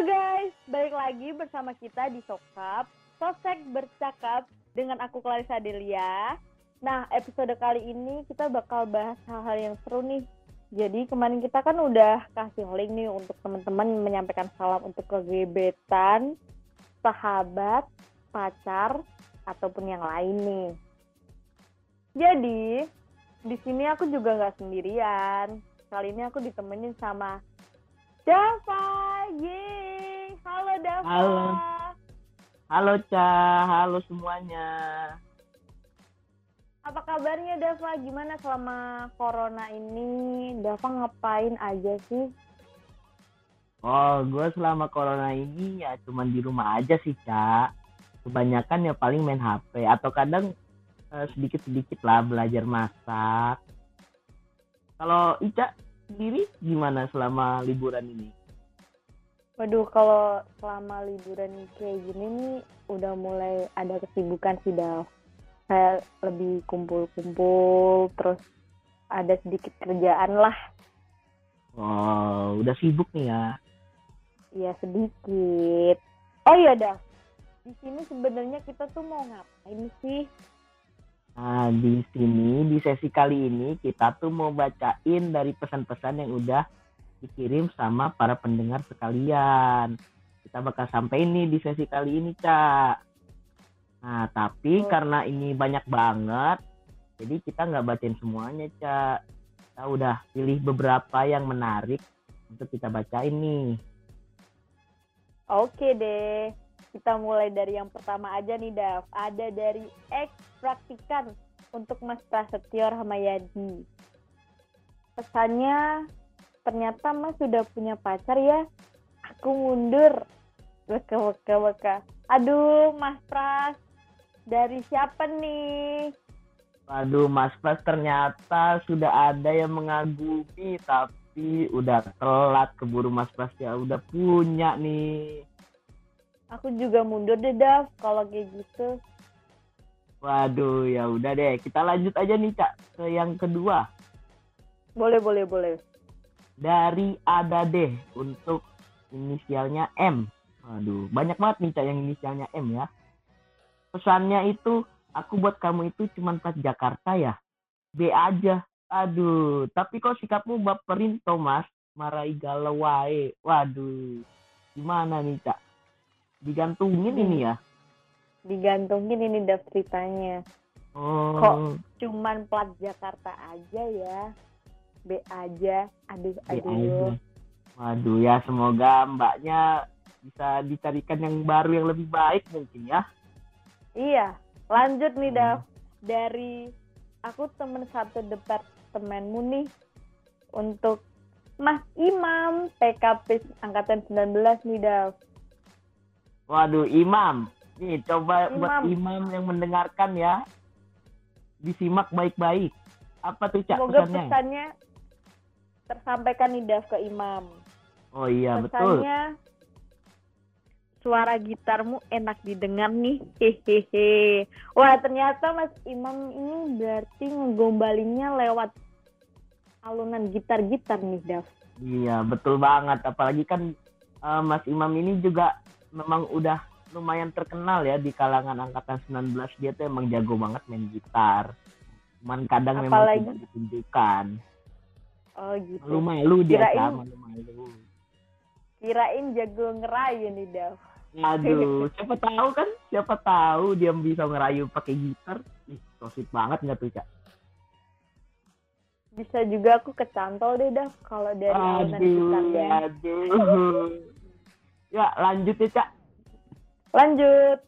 guys, balik lagi bersama kita di Sokap, Sosek Bercakap dengan aku Clarissa Delia. Nah, episode kali ini kita bakal bahas hal-hal yang seru nih. Jadi kemarin kita kan udah kasih link nih untuk teman-teman menyampaikan salam untuk kegebetan, sahabat, pacar, ataupun yang lain nih. Jadi, di sini aku juga nggak sendirian. Kali ini aku ditemenin sama Dava. Yeay. Halo Dava. Halo. Halo Ca, halo semuanya. Apa kabarnya Dava? Gimana selama corona ini? Dava ngapain aja sih? Oh, gue selama corona ini ya cuman di rumah aja sih, Ca. Kebanyakan ya paling main HP atau kadang eh, sedikit-sedikit lah belajar masak. Kalau Ica sendiri gimana selama liburan ini? Waduh, kalau selama liburan kayak gini nih udah mulai ada kesibukan sih Dav. Kayak lebih kumpul-kumpul, terus ada sedikit kerjaan lah. Oh, udah sibuk nih ya. Ya sedikit. Oh iya Dav, di sini sebenarnya kita tuh mau ngapain sih? Nah, di sini di sesi kali ini kita tuh mau bacain dari pesan-pesan yang udah dikirim sama para pendengar sekalian. Kita bakal sampai ini di sesi kali ini, Cak. Nah, tapi Oh. karena ini banyak banget, jadi kita nggak bacain semuanya, Cak. Kita udah pilih beberapa yang menarik untuk kita bacain nih. Oke deh, kita mulai dari yang pertama aja nih Dav. Ada dari X Praktikan untuk Mas Prasetyo Rahmayadi. Pesannya, ternyata Mas sudah punya pacar ya? Aku mundur. Weka weka weka. Aduh, Mas Pras, dari siapa nih? Waduh, Mas Pras ternyata sudah ada yang mengagumi, tapi udah telat keburu Mas Pras ya udah punya nih. Aku juga mundur deh Dav, kalau kayak gitu. Waduh, ya udah deh, kita lanjut aja nih Cak ke yang kedua Boleh, boleh, boleh. Dari Ada deh untuk inisialnya M. Waduh, banyak banget nih Cak yang inisialnya M ya. Pesannya itu, aku buat kamu itu cuma plat Jakarta ya. B aja. Aduh, tapi kok sikapmu baperin Thomas, marahi galau wae. Waduh, gimana nih Cak? Digantungin ini ya. Digantungin ini Dav ceritanya. Oh, Kok? Cuman plat Jakarta aja ya. B aja. Aduh, aduh. Waduh ya semoga mbaknya bisa dicarikan yang baru yang lebih baik mungkin ya. Iya, lanjut nih Hmm. Dav. Dari aku temen satu departemenmu nih untuk Mas Imam PKP angkatan 19 nih Dav. Waduh Imam, nih coba buat Imam. Imam yang mendengarkan ya, disimak baik-baik. Apa tuh cak Semoga pesannya? pesannya tersampaikan nih Dav ke Imam. Oh iya betul. Pesannya suara gitarmu enak didengar nih. Hehehe. Wah, ternyata Mas Imam ini berarti ngegombalinnya lewat alunan gitar-gitar nih, Dav. Iya betul banget. Apalagi kan eh, Mas Imam ini juga memang udah lumayan terkenal ya di kalangan angkatan 19 dia tuh emang jago banget main gitar. Cuman kadang memang Apalagi- tidak ditunjukkan. Oh gitu. Malu-malu dia Kirain- malu-malu. Kirain jago ngerayu nih, Dav. Aduh, siapa tahu kan? Siapa tahu dia bisa ngerayu pakai gitar. Ih, so sweet banget nggak tuh, Cak? Bisa juga aku kecantol deh, Dav, kalau dari alunan Aduh, gitarnya. aduh. Ya, lanjut ya, Cak. Lanjut.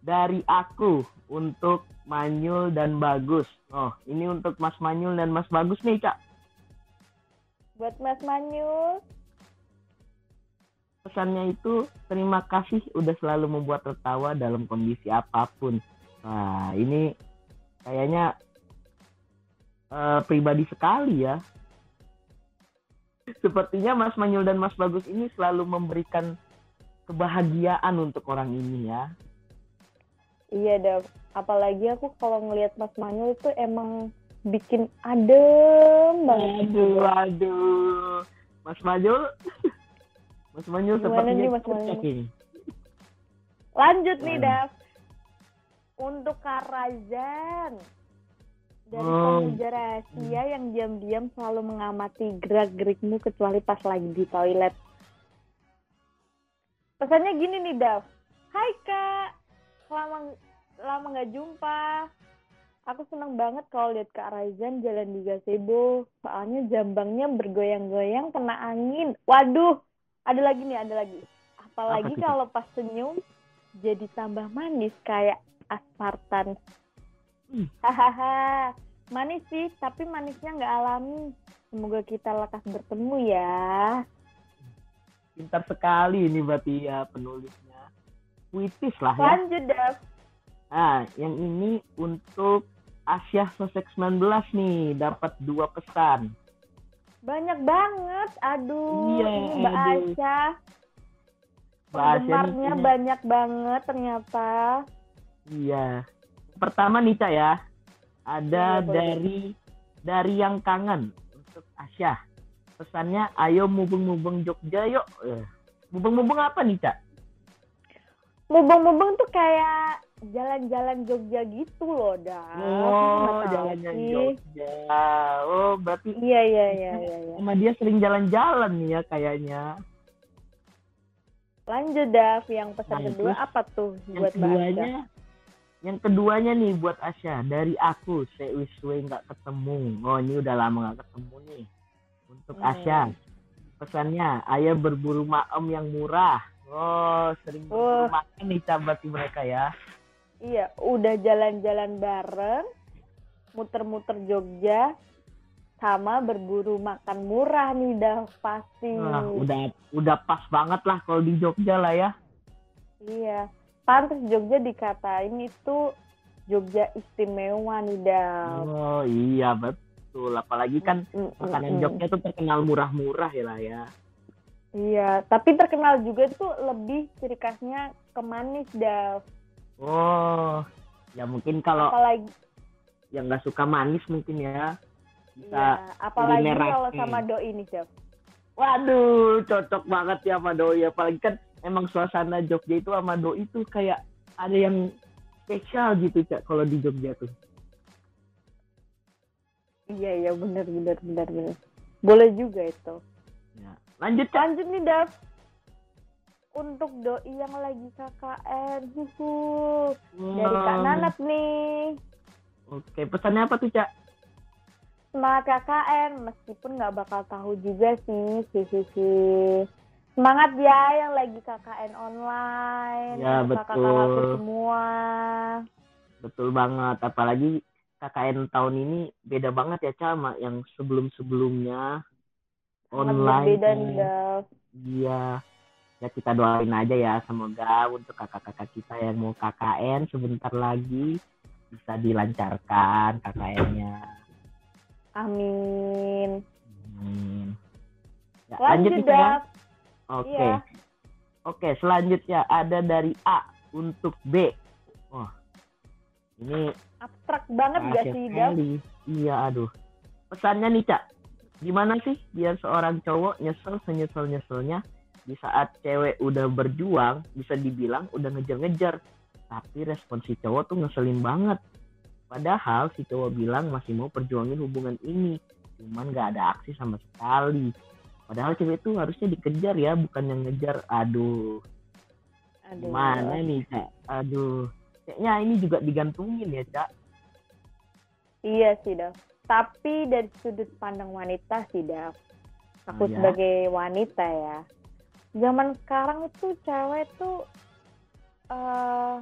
Dari aku untuk Manyul dan Bagus. Oh, ini untuk Mas Manyul dan Mas Bagus nih, Cak. Buat Mas Manyul. Pesannya itu, terima kasih udah selalu membuat tertawa dalam kondisi apa pun. Wah, ini kayaknya eh, pribadi sekali ya. Sepertinya Mas Manyul dan Mas Bagus ini selalu memberikan kebahagiaan untuk orang ini ya. Iya, Dav. Apalagi aku kalau ngelihat Mas Manyul itu emang bikin adem banget. Aduh, aduh. Mas Manyul, Mas Gimana sepertinya nih, Mas ini. Lanjut nih. Dav. Untuk Kak Razan. Dari Oh. pemuja rahasia yang diam-diam selalu mengamati gerak-gerikmu kecuali pas lagi di toilet. Pesannya gini nih, Dav. Hai, Kak. Lama lama nggak jumpa. Aku seneng banget kalau lihat Kak Raizan jalan di gazebo. Soalnya jambangnya bergoyang-goyang kena angin. Waduh, ada lagi nih, ada lagi. Apalagi Apa kalau pas senyum jadi tambah manis kayak aspartan. Hmm. Hahaha, manis sih, tapi manisnya nggak alami. Semoga kita lekas bertemu ya. Pintar sekali ini berarti ya penulisnya. Puitis lah ya. Lanjut, Dav. Nah, yang ini untuk Asia Sosek 19 nih, dapat dua pesan. Banyak banget. Aduh, Iya, ini Mbak aduh. Nih Penggemarnya banyak banget ternyata. Iya. Pertama nih, Cak ya. Ada Iya, boleh. dari dari yang kangen untuk Asia. Pesannya, ayo mubeng-mubeng Jogja yuk. Eh, Mubeng-mubeng apa nih, Cak? Mubeng-mubeng tuh kayak jalan-jalan Jogja gitu loh, Dav. Oh, sih. Jogja. Oh, berarti Iya, iya, iya, iya. iya. sama dia sering jalan-jalan nih ya kayaknya. Lanjut, Dav. Yang pesan Nah, kedua apa tuh Yang buat Mbak keduanya, yang keduanya nih buat Asya dari aku, sewiswe nggak ketemu. Oh, ini udah lama nggak ketemu nih. Untuk Hmm. Asya, pesannya, ayo berburu maem yang murah. Oh, sering berburu Oh. makan nih cabati mereka ya. Iya, udah jalan-jalan bareng, muter-muter Jogja, sama berburu makan murah nih, Dav. Pasti. Wah, udah udah pas banget lah kalau di Jogja lah ya. Iya, pantas Jogja dikatain itu Jogja istimewa nih, Dav. Oh iya betul, apalagi kan Mm, mm, makanan mm. Jogja tuh terkenal murah-murah ya lah ya. Iya, tapi terkenal juga tuh lebih ciri khasnya ke manis, Dav. Oh, ya mungkin kalau Apalagi, yang nggak suka manis mungkin ya bisa. iya, apalagi kalau sama doi nih, Dav. Waduh, cocok banget ya sama doi. Apalagi kan emang suasana Jogja itu sama doi itu kayak ada yang spesial gitu cak kalau di Jogja tuh. Iya, iya, bener, bener, bener, bener. Boleh juga itu. Ya. Lanjut cak. Lanjut nih, Dav. Untuk doi yang lagi KKN, huhu. Dari Kak Nanat nih. Oke, pesannya apa tuh cak? Semangat KKN, meskipun nggak bakal tahu juga sih, hihihi. Semangat ya yang lagi KKN online. Ya, betul. semua. Betul banget. Apalagi KKN tahun ini beda banget ya cak sama yang sebelum-sebelumnya Sangat online. berbeda nih. Iya. Ya kita doain aja ya semoga untuk kakak-kakak kita yang mau KKN sebentar lagi bisa dilancarkan KKN-nya. Amin. Hmm. Ya, Lanjut, Cak, ya. Oke. Iya. Oke, selanjutnya ada dari A untuk B. Wah. Ini Abstrak banget gak sih, sekali. Iya, aduh. Pesannya nih, Cak. Gimana sih biar seorang cowok nyesel senyesel-nyeselnya di saat cewek udah berjuang, bisa dibilang udah ngejar-ngejar. Tapi respon si cowok tuh ngeselin banget. Padahal si cowok bilang masih mau perjuangin hubungan ini. Cuman gak ada aksi sama sekali. Padahal cewek tuh harusnya dikejar ya, bukan yang ngejar. Aduh, Aduh. gimana nih, Cak? Aduh. Kayaknya ini juga digantungin ya, Cak. Iya sih, Dav. Tapi dari sudut pandang wanita sih, Dav. Aku Oh, ya? sebagai wanita ya. Zaman sekarang itu cewek tuh eh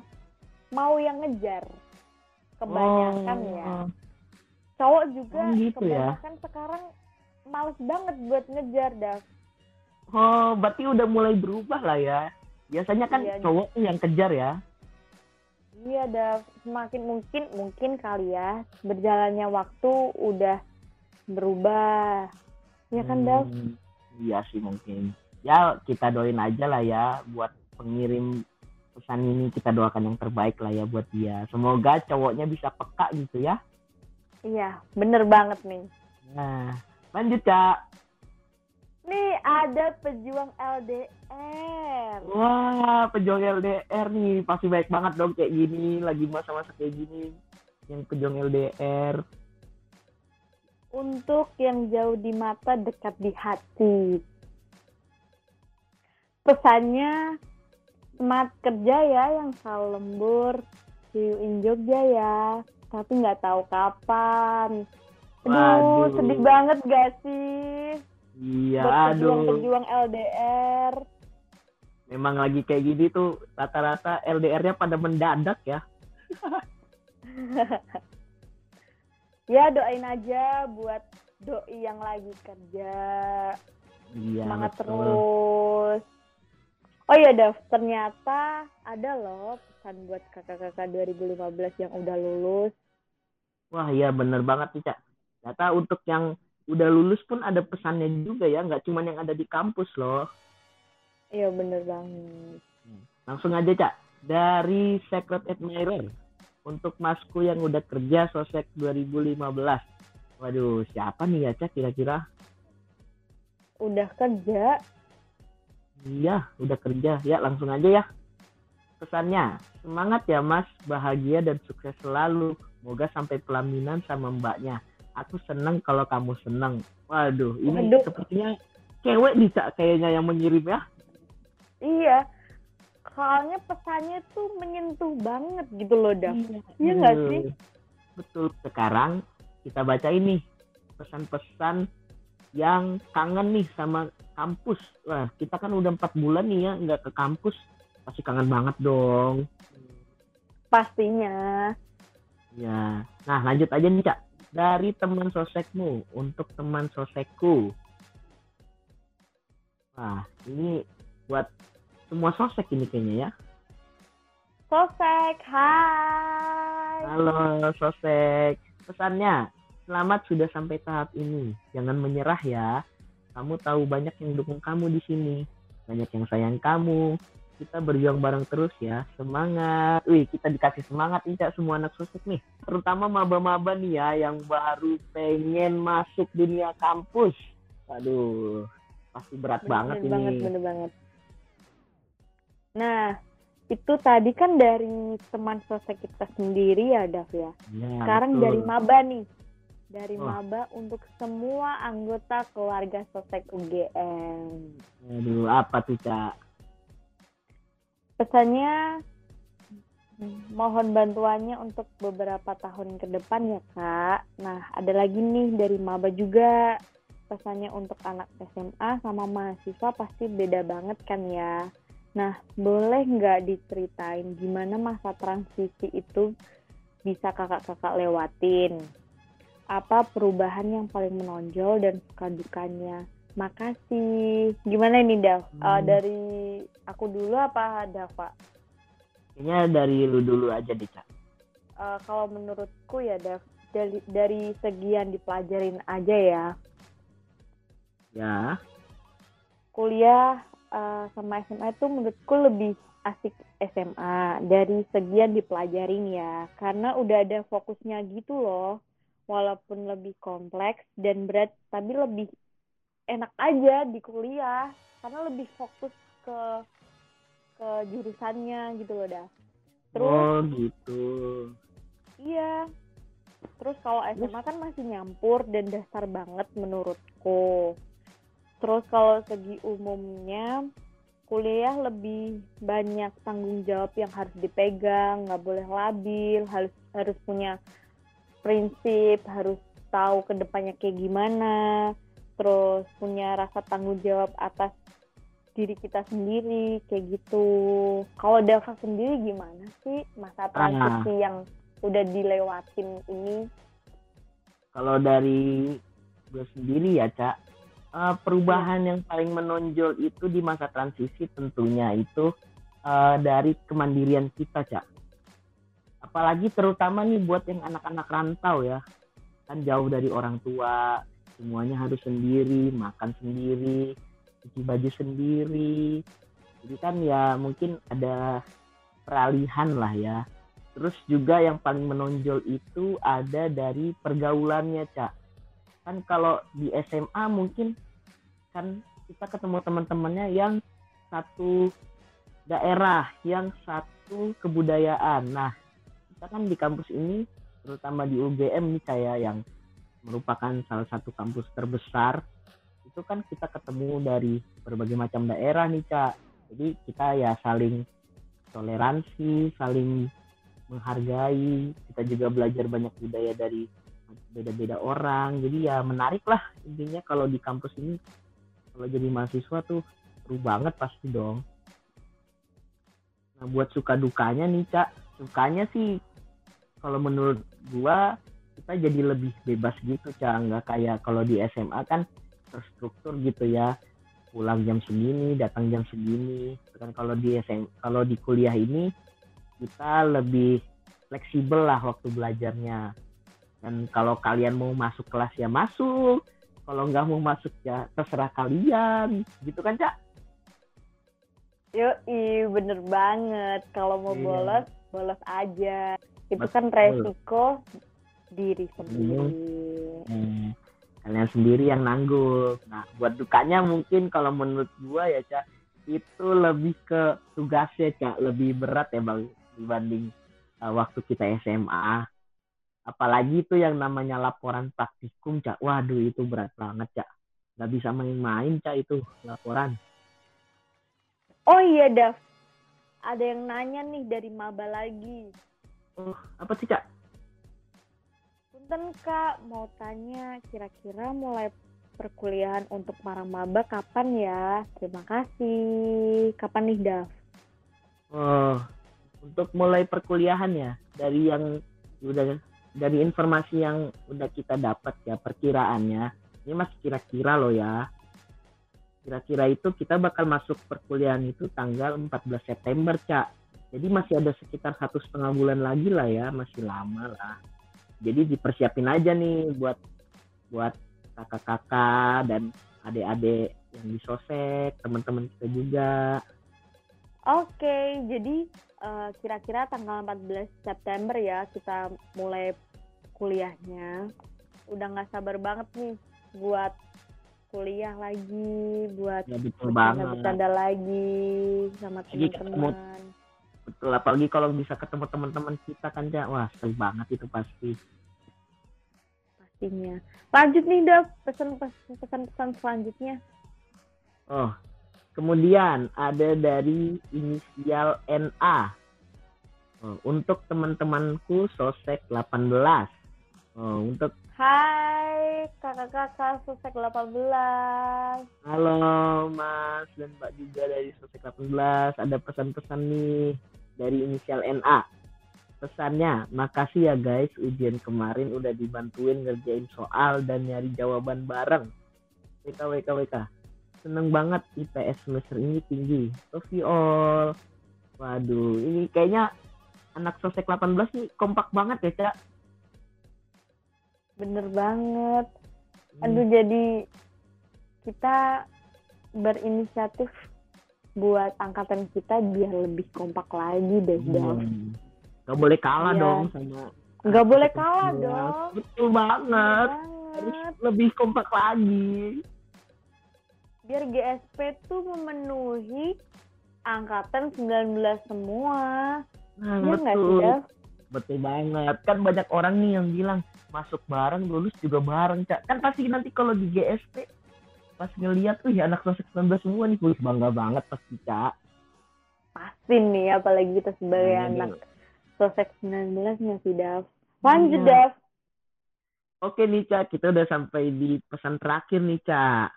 mau yang ngejar. Kebanyakan Oh, ya. Cowok juga Oh, gitu ya? kebanyakan sekarang males banget buat ngejar, Dav. Oh, berarti udah mulai berubah lah ya. Biasanya kan Iya. cowok tuh yang kejar ya. Iya, Dav. Semakin mungkin, mungkin kali ya, berjalannya waktu udah berubah. Ya kan, Dav? Hmm, Iya sih mungkin. Ya kita doain aja lah ya buat pengirim pesan ini kita doakan yang terbaik lah ya buat dia. Semoga cowoknya bisa peka gitu ya. Iya, bener banget nih. Nah, lanjut Cak. Nih ada pejuang LDR. Wah, pejuang LDR nih pasti baik banget dong kayak gini, lagi masa-masa kayak gini. Yang pejuang LDR. Untuk yang jauh di mata, dekat di hati. Pesannya semangat kerja ya yang selalu lembur. See you in Jogja ya. Tapi nggak tahu kapan. Aduh, Waduh. sedih banget gak sih? Iya, Buat aduh. pejuang-pejuang LDR. Memang lagi kayak gini tuh rata-rata LDR-nya pada mendadak ya. Ya doain aja buat doi yang lagi kerja. Iya. Semangat betul. terus. Oh iya Dav, ternyata ada loh pesan buat kakak-kakak 2015 yang udah lulus. Wah, iya bener banget nih, Cak. Ternyata untuk yang udah lulus pun ada pesannya juga ya, nggak cuma yang ada di kampus loh. Iya bener banget. Langsung aja, Cak. Dari Secret Admirer. Untuk masku yang udah kerja Sosek 2015. Waduh, siapa nih ya, Cak, kira-kira? Udah kerja, Iya, udah kerja. Ya, langsung aja ya. Pesannya, semangat ya mas, bahagia dan sukses selalu. Moga sampai pelaminan sama mbaknya. Aku seneng kalau kamu seneng. Waduh, ini Waduh. sepertinya cewek Cak, kayaknya yang mengirim ya. iya. Soalnya pesannya tuh menyentuh banget gitu loh Dav. Iya nggak Betul. sih? Betul. Sekarang kita baca ini pesan-pesan yang kangen nih sama kampus. Wah, kita kan udah empat bulan nih ya nggak ke kampus. Pasti kangen banget dong. Pastinya. Ya. Nah, lanjut aja nih, Cak. Dari teman sosekmu untuk teman sosekku. Wah, ini buat semua sosek ini kayaknya ya. Sosek, hai. Halo, sosek. Pesannya, selamat sudah sampai tahap ini. Jangan menyerah ya. Kamu tahu banyak yang dukung kamu di sini. Banyak yang sayang kamu. Kita berjuang bareng terus ya. Semangat. Wih, kita dikasih semangat nih, Cak, semua anak sosek nih. Terutama maba-maba nih ya, yang baru pengen masuk dunia kampus. Aduh, pasti berat banget bener ini. banget, bener banget. Nah, itu tadi kan dari teman sosek kita sendiri ya, Dav ya. Ya, Sekarang betul. dari maba nih. Dari Oh. maba untuk semua anggota keluarga sosek UGM. Aduh, apa tuh, Cak? Pesannya mohon bantuannya untuk beberapa tahun ke depan ya, Kak. Nah, ada lagi nih dari maba juga. Pesannya untuk anak SMA sama mahasiswa pasti beda banget kan ya. Nah, boleh nggak diceritain gimana masa transisi itu bisa kakak-kakak lewatin? Apa perubahan yang paling menonjol dan suka dukanya? Makasih. Gimana ini, Dav? Eh, Hmm. dari aku dulu apa Dava? Kayaknya dari lu dulu aja deh, Cak. Eh, kalau menurutku ya, Dav, dari, dari segi yang dipelajarin aja ya. Ya. Kuliah eh, sama SMA itu menurutku lebih asik SMA dari segi yang dipelajarin ya. Karena udah ada fokusnya gitu loh. Walaupun lebih kompleks dan berat, tapi lebih enak aja di kuliah. Karena lebih fokus ke ke jurusannya gitu loh, Dav. Terus Oh, gitu. Iya. Terus kalau SMA kan masih nyampur dan dasar banget menurutku. Terus kalau segi umumnya kuliah lebih banyak tanggung jawab yang harus dipegang, nggak boleh labil, harus harus punya prinsip, harus tahu ke depannya kayak gimana, terus punya rasa tanggung jawab atas diri kita sendiri kayak gitu. Kalau Dava sendiri gimana sih masa transisi yang udah dilewatin ini? Kalau dari gue sendiri ya, Cak, eh, perubahan yang paling menonjol itu di masa transisi tentunya itu eh, dari kemandirian kita, Cak. Apalagi terutama nih buat yang anak-anak rantau ya. Kan jauh dari orang tua, semuanya harus sendiri, makan sendiri, cuci baju sendiri. Jadi kan ya mungkin ada peralihan lah ya. Terus juga yang paling menonjol itu ada dari pergaulannya, Cak. Kan kalau di SMA mungkin kan kita ketemu teman-temannya yang satu daerah, yang satu kebudayaan. Nah, kita kan di kampus ini, terutama di UGM nih saya yang merupakan salah satu kampus terbesar, itu kan kita ketemu dari berbagai macam daerah nih, Cak. Jadi kita ya saling toleransi, saling menghargai. Kita juga belajar banyak budaya dari beda-beda orang. Jadi ya menarik lah intinya kalau di kampus ini kalau jadi mahasiswa tuh seru banget pasti dong. Nah buat suka dukanya nih cak, sukanya sih kalau menurut gua kita jadi lebih bebas gitu cak, nggak kayak kalau di SMA kan terstruktur gitu ya pulang jam segini, datang jam segini. Kan kalau di SM, kalau di kuliah ini kita lebih fleksibel lah waktu belajarnya dan kalau kalian mau masuk kelas ya masuk kalau nggak mau masuk ya terserah kalian gitu kan cak Yo, bener banget. Kalau mau Iya. bolos, bolos aja. Itu kan resiko diri sendiri. Hmm, kalian sendiri yang nanggung nah buat dukanya mungkin kalau menurut gua ya cak itu lebih ke tugasnya cak. Lebih berat ya bang dibanding uh, waktu kita SMA apalagi itu yang namanya laporan praktikum cak. Waduh itu berat banget cak. Nggak bisa main-main cak itu laporan. Oh iya, Dav. Ada yang nanya nih dari maba lagi. Oh apa sih cak Punten Kak, mau tanya kira-kira mulai perkuliahan untuk para maba kapan ya? Terima kasih. Kapan nih, Dav? Oh, untuk mulai perkuliahan ya dari yang udah dari informasi yang udah kita dapat ya perkiraannya ini masih kira-kira loh ya kira-kira itu kita bakal masuk perkuliahan itu tanggal 14 September cak jadi masih ada sekitar satu setengah bulan lagi lah ya masih lama lah jadi dipersiapin aja nih buat buat kakak-kakak dan adik-adik yang di sosek teman-teman kita juga Oke, jadi eh, kira-kira tanggal 14 September ya kita mulai kuliahnya. Udah nggak sabar banget nih buat kuliah lagi, buat ya betul bercanda-bercanda lagi sama ketemu. Betul apalagi kalau bisa ketemu teman-teman kita kan ya wah seru banget itu pasti pastinya. Lanjut nih, Dav, pesan-pesan selanjutnya. oh kemudian ada dari inisial NA oh, untuk teman-temanku sosek 18 oh, untuk Hai, kakak-kakak Susek 18. halo Mas dan Mbak juga dari sosek 18 ada pesan-pesan nih dari inisial NA pesannya makasih ya guys ujian kemarin udah dibantuin ngerjain soal dan nyari jawaban bareng. WK WK WK seneng banget IPS semester ini tinggi. Love you all. Waduh ini kayaknya anak sosek 18 nih kompak banget ya cak Bener banget. Hmm, Aduh, jadi kita berinisiatif buat angkatan kita biar lebih kompak lagi deh, hmm. Gak boleh kalah Iya. dong sama Nggak boleh kalah 18. dong. betul banget harus Banget. lebih kompak lagi Biar GSP tuh memenuhi angkatan 19 semua. nah, nggak sih, betul Dav? Betul banget kan banyak orang nih yang bilang masuk bareng lulus juga bareng cak kan pasti nanti kalau di GSP pas ngeliat tuh ya anak sosek 19 semua nih wih, bangga banget pasti cak Pasti nih, apalagi kita sebagai Iya, anak nih. sosek 19 nya sih, Dav. Lanjut, Iya. Dav. Oke nih Cak, kita udah sampai di pesan terakhir nih Cak.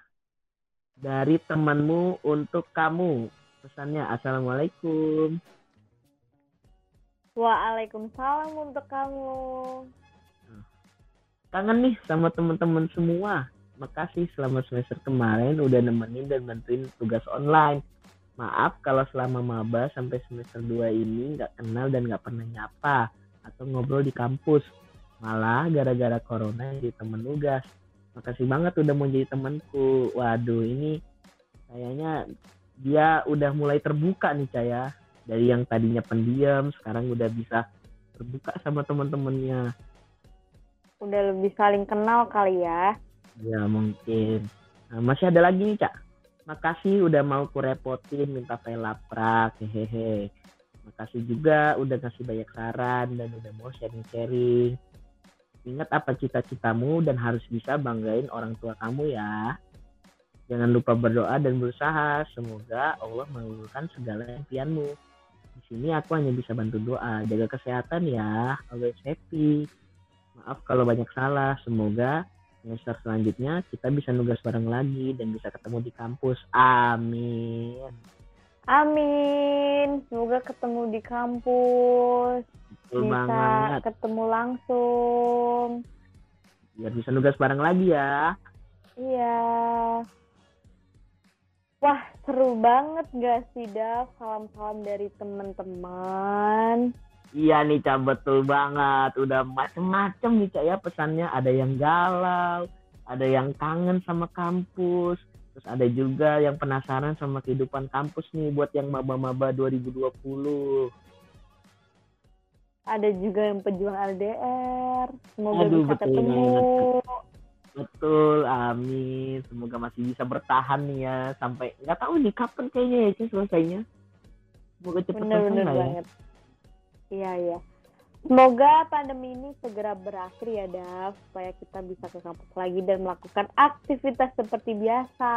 Dari temanmu untuk kamu. Pesannya Assalamualaikum. Waalaikumsalam untuk kamu. Kangen nih sama teman-teman semua. Makasih selama semester kemarin udah nemenin dan bantuin tugas online. Maaf kalau selama maba sampai semester 2 ini nggak kenal dan nggak pernah nyapa atau ngobrol di kampus. Malah gara-gara corona jadi temen tugas. Makasih banget udah mau jadi temanku. Waduh ini kayaknya dia udah mulai terbuka nih Caya. Dari yang tadinya pendiam sekarang udah bisa terbuka sama teman-temannya. Udah lebih saling kenal kali ya. Ya mungkin. Nah, masih ada lagi nih Cak. Makasih udah mau kurepotin minta file laprak. Hehehe. Makasih juga udah ngasih banyak saran dan udah mau sharing-sharing. Ingat apa cita-citamu dan harus bisa banggain orang tua kamu ya. Jangan lupa berdoa dan berusaha. Semoga Allah mengabulkan segala impianmu. Sini aku hanya bisa bantu doa. Jaga kesehatan ya. Always happy. Maaf kalau banyak salah. Semoga semester selanjutnya kita bisa nugas bareng lagi dan bisa ketemu di kampus. Amin. Amin. Semoga ketemu di kampus. Betul bisa banget. ketemu langsung. Biar bisa nugas bareng lagi ya. Iya. Wah, seru banget gak sih, Dav? Salam-salam dari teman-teman. Iya nih Cak, betul banget. Udah macem-macem nih Cak ya pesannya. Ada yang galau, ada yang kangen sama kampus. Terus ada juga yang penasaran sama kehidupan kampus nih buat yang maba-maba 2020. Ada juga yang pejuang LDR. Semoga Aduh, bisa ketemu. Betul, amin. Semoga masih bisa bertahan nih ya sampai nggak tahu nih kapan kayaknya ya Cak selesainya. Semoga cepat selesai lah ya. banget. Iya, iya. Semoga pandemi ini segera berakhir ya, Dav. Supaya kita bisa ke kampus lagi dan melakukan aktivitas seperti biasa.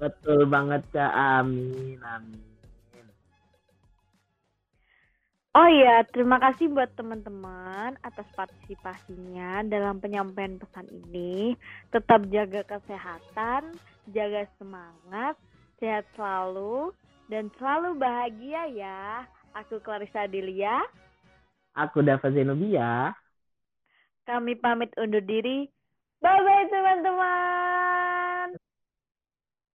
Betul banget Cak, amin, amin. Oh iya, terima kasih buat teman-teman atas partisipasinya dalam penyampaian pesan ini. Tetap jaga kesehatan, jaga semangat, sehat selalu, dan selalu bahagia ya. Aku Clarissa Adelia, Aku Dava Zenobia. kami pamit undur diri. Bye-bye teman-teman.